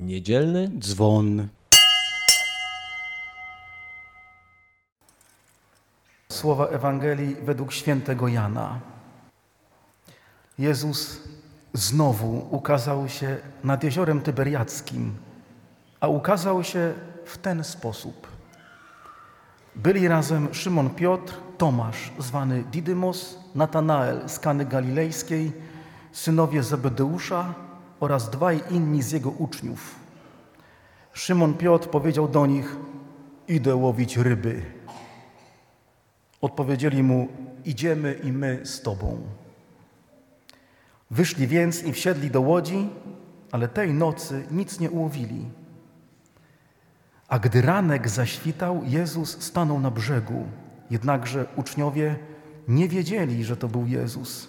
Niedzielny dzwon. Słowa Ewangelii według świętego Jana. Jezus znowu ukazał się nad jeziorem Tyberiackim, a ukazał się w ten sposób. Byli razem Szymon Piotr, Tomasz, zwany Didymos, Natanael z Kany Galilejskiej, synowie Zebedeusza oraz dwaj inni z jego uczniów. Szymon Piotr powiedział do nich: Idę łowić ryby. Odpowiedzieli mu: Idziemy i my z tobą. Wyszli więc i wsiedli do łodzi, ale tej nocy nic nie ułowili. A gdy ranek zaświtał, Jezus stanął na brzegu, jednakże uczniowie nie wiedzieli, że to był Jezus.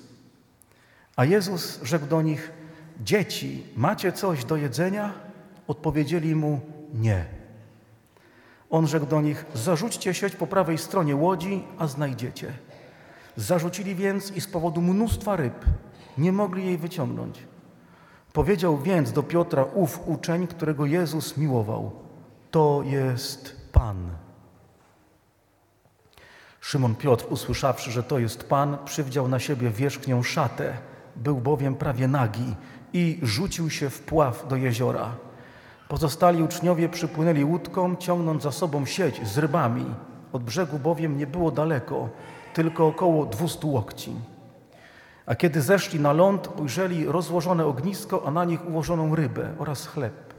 A Jezus rzekł do nich: Dzieci, macie coś do jedzenia? Odpowiedzieli mu: Nie. On rzekł do nich: Zarzućcie sieć po prawej stronie łodzi, a znajdziecie. Zarzucili więc i z powodu mnóstwa ryb nie mogli jej wyciągnąć. Powiedział więc do Piotra ów uczeń, którego Jezus miłował: To jest Pan. Szymon Piotr, usłyszawszy, że to jest Pan, przywdział na siebie wierzchnią szatę, był bowiem prawie nagi i rzucił się w pław do jeziora. Pozostali uczniowie przypłynęli łódką, ciągnąc za sobą sieć z rybami. Od brzegu bowiem nie było daleko, tylko około dwustu łokci. A kiedy zeszli na ląd, ujrzeli rozłożone ognisko, a na nich ułożoną rybę oraz chleb.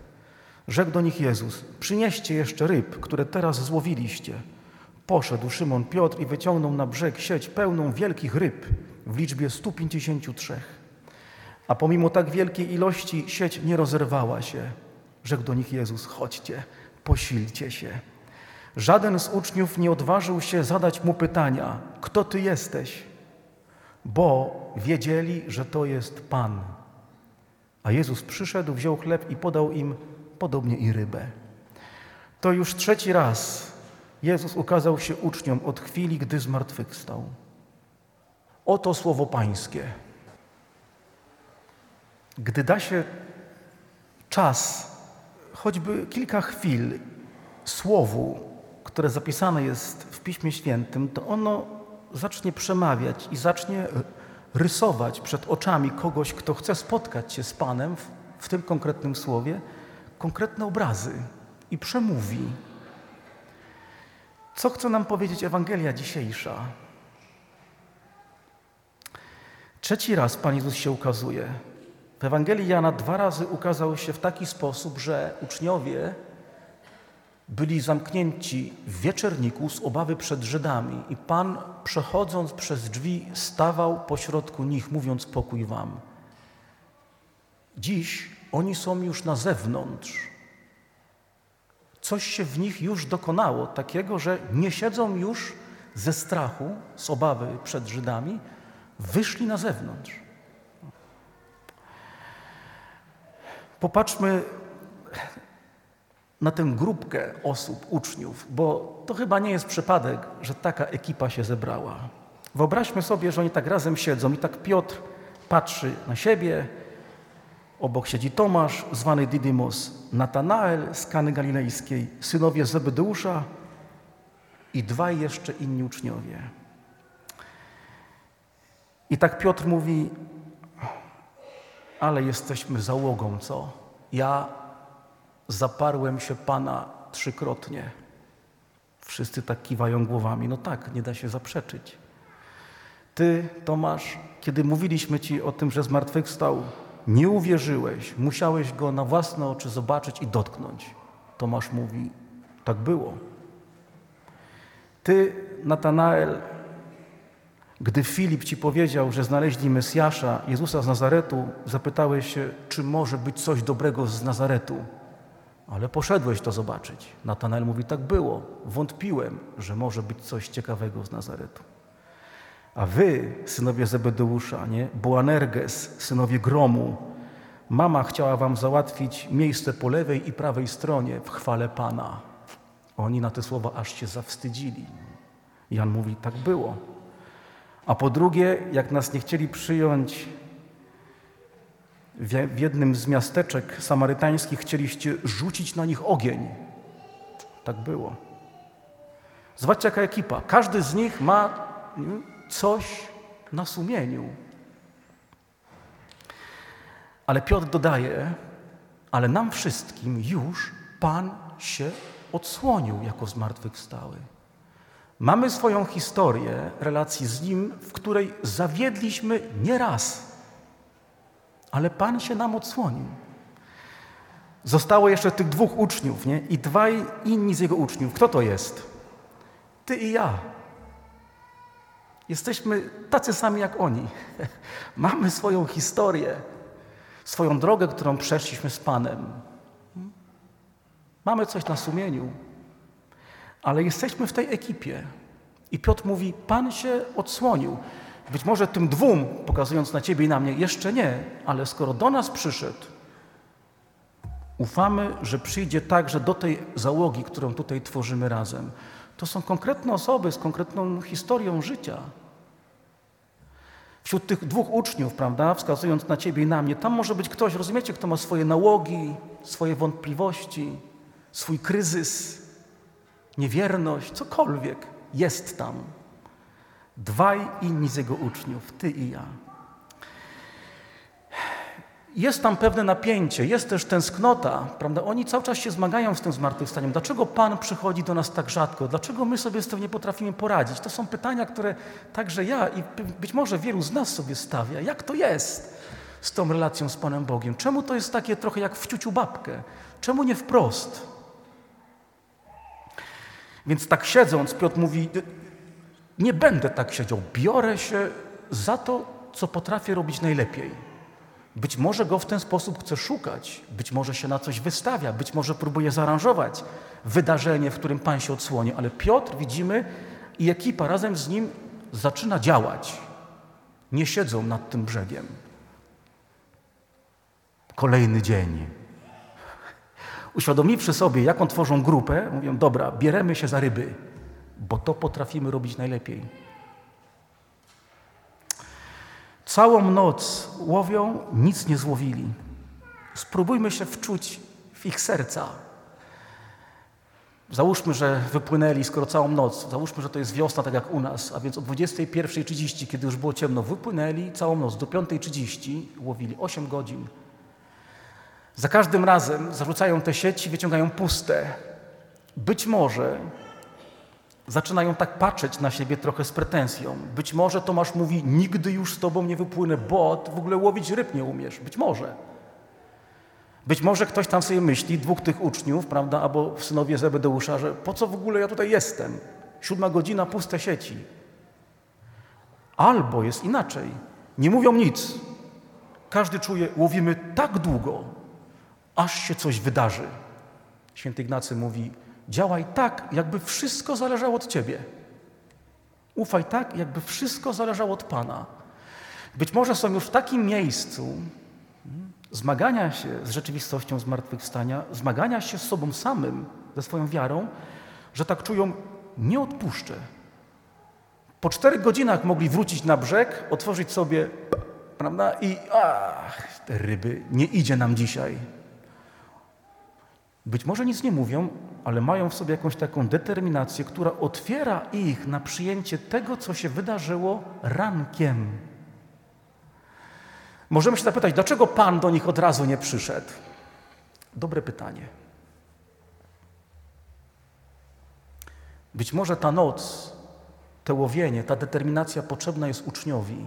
Rzekł do nich Jezus: Przynieście jeszcze ryb, które teraz złowiliście. Poszedł Szymon Piotr i wyciągnął na brzeg sieć pełną wielkich ryb w liczbie 153. A pomimo tak wielkiej ilości sieć nie rozerwała się. Rzekł do nich Jezus: Chodźcie, posilcie się. Żaden z uczniów nie odważył się zadać mu pytania: Kto ty jesteś? Bo wiedzieli, że to jest Pan. A Jezus przyszedł, wziął chleb i podał im podobnie i rybę. To już trzeci raz Jezus ukazał się uczniom od chwili, gdy zmartwychwstał. Oto słowo Pańskie. Gdy da się czas, choćby kilka chwil, słowu, które zapisane jest w Piśmie Świętym, to ono zacznie przemawiać i zacznie rysować przed oczami kogoś, kto chce spotkać się z Panem w, w tym konkretnym słowie, konkretne obrazy i przemówi. Co chce nam powiedzieć Ewangelia dzisiejsza? Trzeci raz Pan Jezus się ukazuje. W Ewangelii Jana dwa razy ukazał się w taki sposób, że uczniowie byli zamknięci w wieczerniku z obawy przed Żydami i Pan przechodząc przez drzwi stawał pośrodku nich, mówiąc pokój wam. Dziś oni są już na zewnątrz. Coś się w nich już dokonało, takiego, że nie siedzą już ze strachu, z obawy przed Żydami, wyszli na zewnątrz. Popatrzmy na tę grupkę osób, uczniów, bo to chyba nie jest przypadek, że taka ekipa się zebrała. Wyobraźmy sobie, że oni tak razem siedzą i tak Piotr patrzy na siebie, obok siedzi Tomasz, zwany Didymos, Natanael z Kany Galilejskiej, synowie Zebedeusza i dwaj jeszcze inni uczniowie. I tak Piotr mówi, ale jesteśmy załogą, co? Ja zaparłem się Pana trzykrotnie. Wszyscy tak kiwają głowami. No tak, nie da się zaprzeczyć. Ty, Tomasz, kiedy mówiliśmy Ci o tym, że zmartwychwstał, nie uwierzyłeś, musiałeś Go na własne oczy zobaczyć i dotknąć. Tomasz mówi, tak było. Ty, Natanael, gdy Filip Ci powiedział, że znaleźli Mesjasza, Jezusa z Nazaretu, zapytałeś się, czy może być coś dobrego z Nazaretu. Ale poszedłeś to zobaczyć. Natanael mówi, tak było. Wątpiłem, że może być coś ciekawego z Nazaretu. A wy, synowie Zebedeusza, nie? Boanerges, synowie Gromu, mama chciała wam załatwić miejsce po lewej i prawej stronie w chwale Pana. Oni na te słowa aż się zawstydzili. Jan mówi, tak było. A po drugie, jak nas nie chcieli przyjąć w jednym z miasteczek samarytańskich chcieliście rzucić na nich ogień. Tak było. Zobaczcie, jaka ekipa. Każdy z nich ma coś na sumieniu. Ale Piotr dodaje, ale nam wszystkim już Pan się odsłonił jako zmartwychwstały. Mamy swoją historię relacji z Nim, w której zawiedliśmy nieraz, ale Pan się nam odsłonił. Zostało jeszcze tych dwóch uczniów, nie? I dwaj inni z jego uczniów. Kto to jest? Ty i ja. Jesteśmy tacy sami jak oni. Mamy swoją historię, swoją drogę, którą przeszliśmy z Panem. Mamy coś na sumieniu, ale jesteśmy w tej ekipie. I Piotr mówi: Pan się odsłonił. Być może tym dwóm, pokazując na ciebie i na mnie, jeszcze nie, ale skoro do nas przyszedł, ufamy, że przyjdzie także do tej załogi, którą tutaj tworzymy razem. To są konkretne osoby z konkretną historią życia. Wśród tych dwóch uczniów, prawda, wskazując na ciebie i na mnie, tam może być ktoś, rozumiecie, kto ma swoje nałogi, swoje wątpliwości, swój kryzys, niewierność, cokolwiek jest tam. Dwaj inni z jego uczniów, ty i ja. Jest tam pewne napięcie, jest też tęsknota, prawda? Oni cały czas się zmagają z tym zmartwychwstaniem. Dlaczego Pan przychodzi do nas tak rzadko? Dlaczego my sobie z tym nie potrafimy poradzić? To są pytania, które także ja i być może wielu z nas sobie stawia. Jak to jest z tą relacją z Panem Bogiem? Czemu to jest takie trochę jak w ciuciu babkę? Czemu nie wprost? Więc tak siedząc, Piotr mówi, nie będę tak siedział, biorę się za to, co potrafię robić najlepiej. Być może go w ten sposób chce szukać, być może się na coś wystawia, być może próbuje zaaranżować wydarzenie, w którym Pan się odsłoni, ale Piotr, widzimy, i ekipa razem z nim zaczyna działać. Nie siedzą nad tym brzegiem. Kolejny dzień. Uświadomiwszy sobie, jaką tworzą grupę, mówią: Dobra, bieremy się za ryby, bo to potrafimy robić najlepiej. Całą noc łowią, nic nie złowili. Spróbujmy się wczuć w ich serca. Załóżmy, że wypłynęli skoro całą noc. Załóżmy, że to jest wiosna, tak jak u nas, a więc o 21.30, kiedy już było ciemno, wypłynęli całą noc. Do 5.30 łowili 8 godzin. Za każdym razem zarzucają te sieci, wyciągają puste. Być może zaczynają tak patrzeć na siebie trochę z pretensją. Być może Tomasz mówi, nigdy już z tobą nie wypłynę, bo w ogóle łowić ryb nie umiesz. Być może. Być może ktoś tam sobie myśli, dwóch tych uczniów, prawda, albo synowie Zebedeusza, że po co w ogóle ja tutaj jestem? Siódma godzina, puste sieci. Albo jest inaczej. Nie mówią nic. Każdy czuje, łowimy tak długo, aż się coś wydarzy. Święty Ignacy mówi, Działaj tak, jakby wszystko zależało od Ciebie. Ufaj tak, jakby wszystko zależało od Pana. Być może są już w takim miejscu hmm, zmagania się z rzeczywistością zmartwychwstania, zmagania się z sobą samym, ze swoją wiarą, że tak czują, nie odpuszczę. Po czterech godzinach mogli wrócić na brzeg, otworzyć sobie, prawda, i ach, te ryby, nie idzie nam dzisiaj. Być może nic nie mówią, ale mają w sobie jakąś taką determinację, która otwiera ich na przyjęcie tego, co się wydarzyło rankiem. Możemy się zapytać, dlaczego Pan do nich od razu nie przyszedł? Dobre pytanie. Być może ta noc, to łowienie, ta determinacja potrzebna jest uczniowi.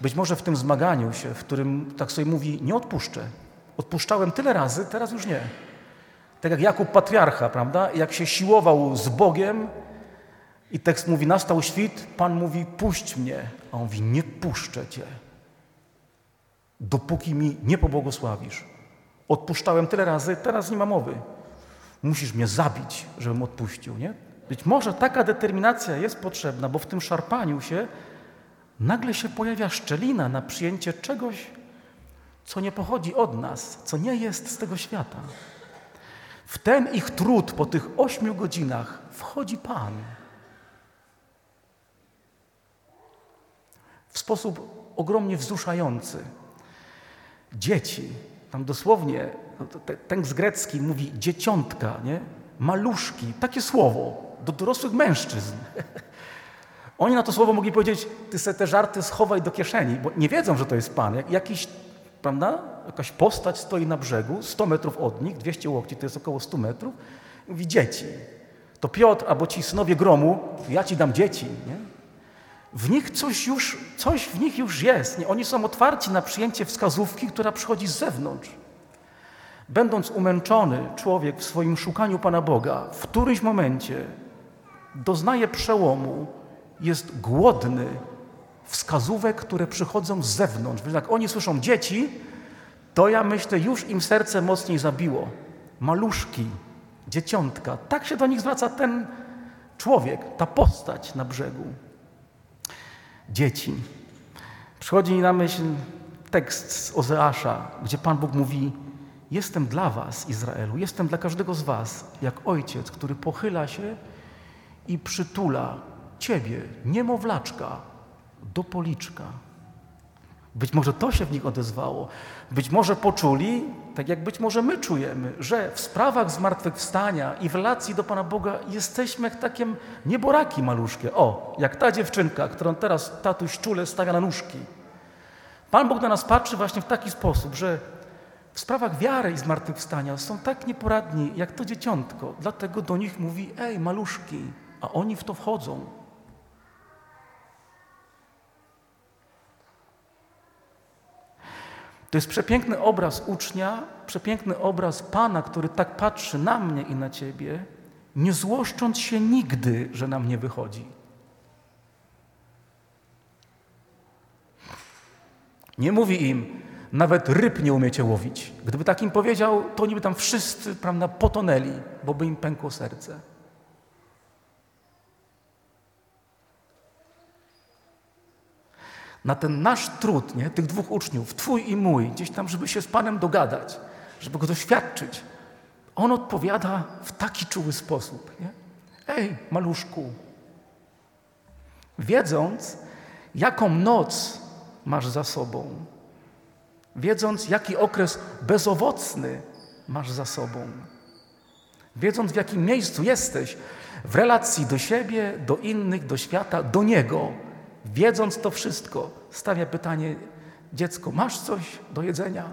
Być może w tym zmaganiu się, w którym tak sobie mówi, nie odpuszczę. Odpuszczałem tyle razy, teraz już nie. Tak jak Jakub patriarcha, prawda? Jak się siłował z Bogiem i tekst mówi, nastał świt, Pan mówi, puść mnie. A on mówi, nie puszczę Cię, dopóki mi nie pobłogosławisz. Odpuszczałem tyle razy, teraz nie ma mowy. Musisz mnie zabić, żebym odpuścił, nie? Być może taka determinacja jest potrzebna, bo w tym szarpaniu się nagle się pojawia szczelina na przyjęcie czegoś, co nie pochodzi od nas, co nie jest z tego świata. W ten ich trud po tych ośmiu godzinach wchodzi Pan. W sposób ogromnie wzruszający. Dzieci. Tam dosłownie no tekst grecki mówi dzieciątka, nie? maluszki, takie słowo do dorosłych mężczyzn. Oni na to słowo mogli powiedzieć, ty se te żarty schowaj do kieszeni, bo nie wiedzą, że to jest Pan. Jak, jakiś, prawda, jakaś postać stoi na brzegu, 100 metrów od nich, 200 łokci, to jest około 100 metrów, mówi dzieci. To Piotr albo ci synowie gromu, ja ci dam dzieci. Nie? W nich coś już, coś w nich już jest. Nie? Oni są otwarci na przyjęcie wskazówki, która przychodzi z zewnątrz. Będąc umęczony, człowiek w swoim szukaniu Pana Boga w którymś momencie doznaje przełomu, jest głodny wskazówek, które przychodzą z zewnątrz. Więc jak oni słyszą dzieci, to ja myślę, już im serce mocniej zabiło. Maluszki, dzieciątka. Tak się do nich zwraca ten człowiek, ta postać na brzegu. Dzieci. Przychodzi mi na myśl tekst z Ozeasza, gdzie Pan Bóg mówi: Jestem dla Was, Izraelu, jestem dla każdego z Was, jak ojciec, który pochyla się i przytula Ciebie, niemowlaczka, do policzka. Być może to się w nich odezwało. Być może poczuli, tak jak być może my czujemy, że w sprawach zmartwychwstania i w relacji do Pana Boga jesteśmy jak takie nieboraki maluszkie. O, jak ta dziewczynka, którą teraz tatuś czule stawia na nóżki. Pan Bóg na nas patrzy właśnie w taki sposób, że w sprawach wiary i zmartwychwstania są tak nieporadni jak to dzieciątko. Dlatego do nich mówi, ej maluszki, a oni w to wchodzą. To jest przepiękny obraz ucznia, przepiękny obraz Pana, który tak patrzy na mnie i na Ciebie, nie złoszcząc się nigdy, że nam nie wychodzi. Nie mówi im, nawet ryb nie umiecie łowić. Gdyby tak im powiedział, to oni by tam wszyscy prawda, potonęli, bo by im pękło serce. Na ten nasz trud, nie, tych dwóch uczniów, Twój i mój, gdzieś tam, żeby się z Panem dogadać, żeby go doświadczyć, on odpowiada w taki czuły sposób. Nie? Ej, maluszku, wiedząc, jaką noc masz za sobą, wiedząc, jaki okres bezowocny masz za sobą, wiedząc, w jakim miejscu jesteś w relacji do siebie, do innych, do świata, do Niego, wiedząc to wszystko, stawia pytanie: Dziecko, masz coś do jedzenia?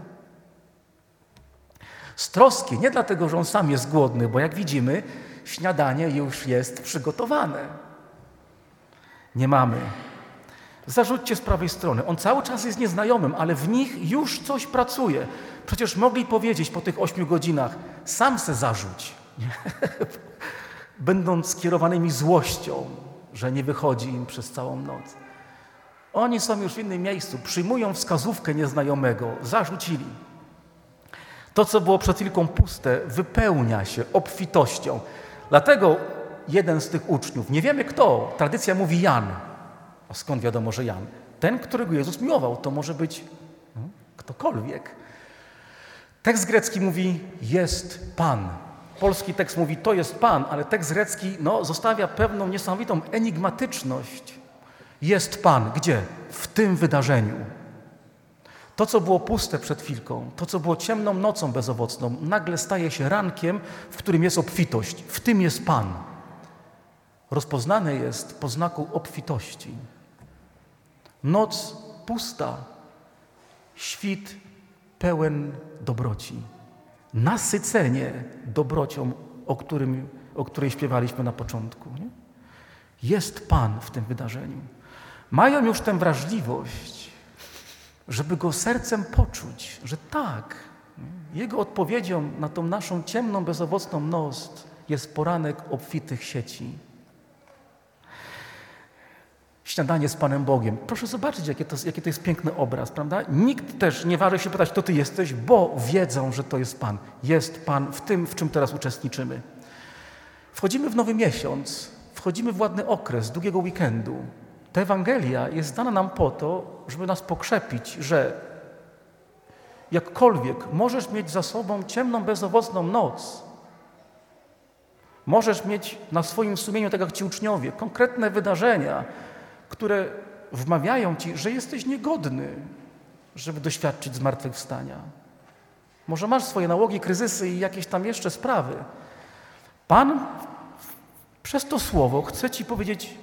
Z troski, nie dlatego, że on sam jest głodny, bo jak widzimy, śniadanie już jest przygotowane. Nie mamy. Zarzućcie z prawej strony. On cały czas jest nieznajomym, ale w nich już coś pracuje. Przecież mogli powiedzieć po tych ośmiu godzinach, sam se zarzuć. Będąc skierowanymi złością, że nie wychodzi im przez całą noc. Oni są już w innym miejscu, przyjmują wskazówkę nieznajomego, zarzucili. To, co było przed chwilką puste, wypełnia się obfitością. Dlatego jeden z tych uczniów, nie wiemy kto, tradycja mówi Jan. A skąd wiadomo, że Jan? Ten, którego Jezus miłował, to może być no, ktokolwiek. Tekst grecki mówi jest Pan. Polski tekst mówi to jest Pan, ale tekst grecki no, zostawia pewną niesamowitą enigmatyczność jest Pan. Gdzie? W tym wydarzeniu. To, co było puste przed chwilką, to, co było ciemną nocą bezowocną, nagle staje się rankiem, w którym jest obfitość. W tym jest Pan. Rozpoznane jest po znaku obfitości. Noc pusta, świt pełen dobroci. Nasycenie dobrocią, o, którym, o której śpiewaliśmy na początku. Nie? Jest Pan w tym wydarzeniu mają już tę wrażliwość, żeby go sercem poczuć, że tak, jego odpowiedzią na tą naszą ciemną, bezowocną noc jest poranek obfitych sieci. Śniadanie z Panem Bogiem. Proszę zobaczyć, jaki to, jaki to jest piękny obraz, prawda? Nikt też nie waży się pytać, kto Ty jesteś, bo wiedzą, że to jest Pan. Jest Pan w tym, w czym teraz uczestniczymy. Wchodzimy w nowy miesiąc, wchodzimy w ładny okres długiego weekendu. Ta Ewangelia jest dana nam po to, żeby nas pokrzepić, że jakkolwiek możesz mieć za sobą ciemną, bezowocną noc, możesz mieć na swoim sumieniu, tak jak ci uczniowie, konkretne wydarzenia, które wmawiają ci, że jesteś niegodny, żeby doświadczyć zmartwychwstania. Może masz swoje nałogi, kryzysy i jakieś tam jeszcze sprawy. Pan przez to słowo chce Ci powiedzieć: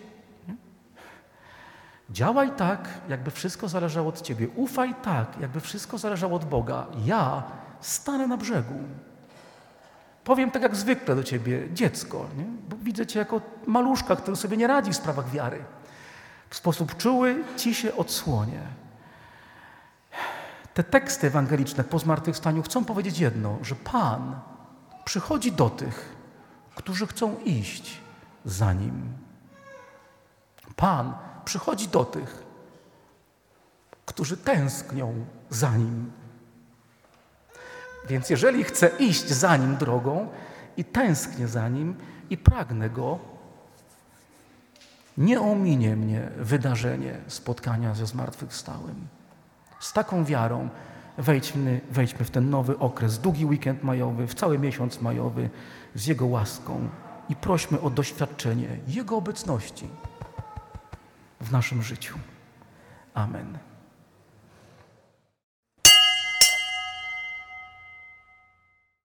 działaj tak, jakby wszystko zależało od Ciebie. Ufaj tak, jakby wszystko zależało od Boga. Ja stanę na brzegu. Powiem tak jak zwykle do Ciebie, dziecko, nie? bo widzę Cię jako maluszka, który sobie nie radzi w sprawach wiary. W sposób czuły Ci się odsłonię. Te teksty ewangeliczne po zmartwychwstaniu chcą powiedzieć jedno, że Pan przychodzi do tych, którzy chcą iść za Nim. Pan przychodzi do tych, którzy tęsknią za Nim. Więc jeżeli chcę iść za Nim drogą i tęsknię za Nim i pragnę Go, nie ominie mnie wydarzenie spotkania ze zmartwychwstałym. Z taką wiarą wejdźmy, wejdźmy w ten nowy okres, długi weekend majowy, w cały miesiąc majowy, z Jego łaską i prośmy o doświadczenie Jego obecności w naszym życiu. Amen.